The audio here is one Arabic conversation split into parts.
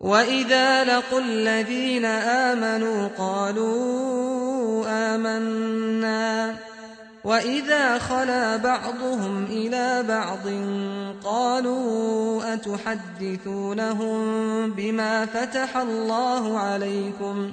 وإذا لقوا الذين آمنوا قالوا آمنا وإذا خلا بعضهم إلى بعض قالوا أتحدثونهم بما فتح الله عليكم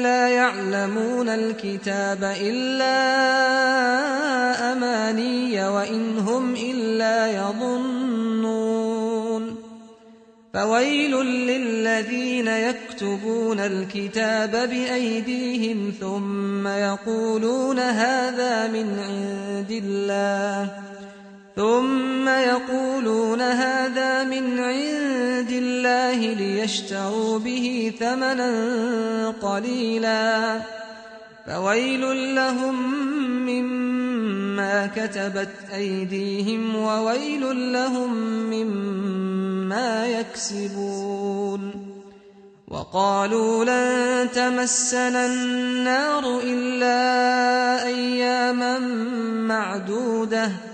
لا يعلمون الكتاب إلا أماني وإن هم إلا يظنون. فويل للذين يكتبون الكتاب بأيديهم ثم يقولون هذا من عند الله. ثم يقولون هذا من عند الله ليشتروا به ثمنا قليلا. فويل لهم مما كتبت أيديهم وويل لهم مما يكسبون. وقالوا لن تمسنا النار إلا أياما معدودة.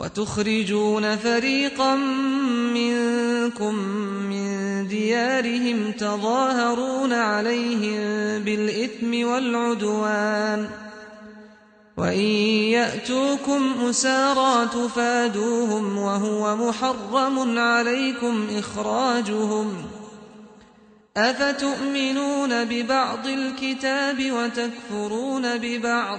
وتخرجون فريقا منكم من ديارهم تظاهرون عليهم بالإثم والعدوان. وإن يأتوكم أسارى تفادوهم وهو محرم عليكم إخراجهم. أفتؤمنون ببعض الكتاب وتكفرون ببعض؟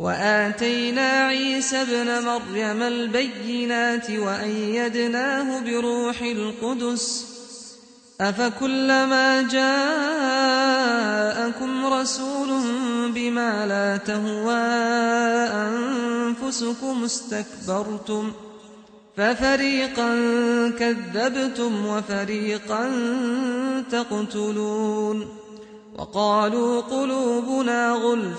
وآتينا عيسى ابن مريم البينات وأيدناه بروح القدس. أفكلما جاءكم رسول بما لا تهوى أنفسكم استكبرتم ففريقا كذبتم وفريقا تقتلون. وقالوا قلوبنا غلف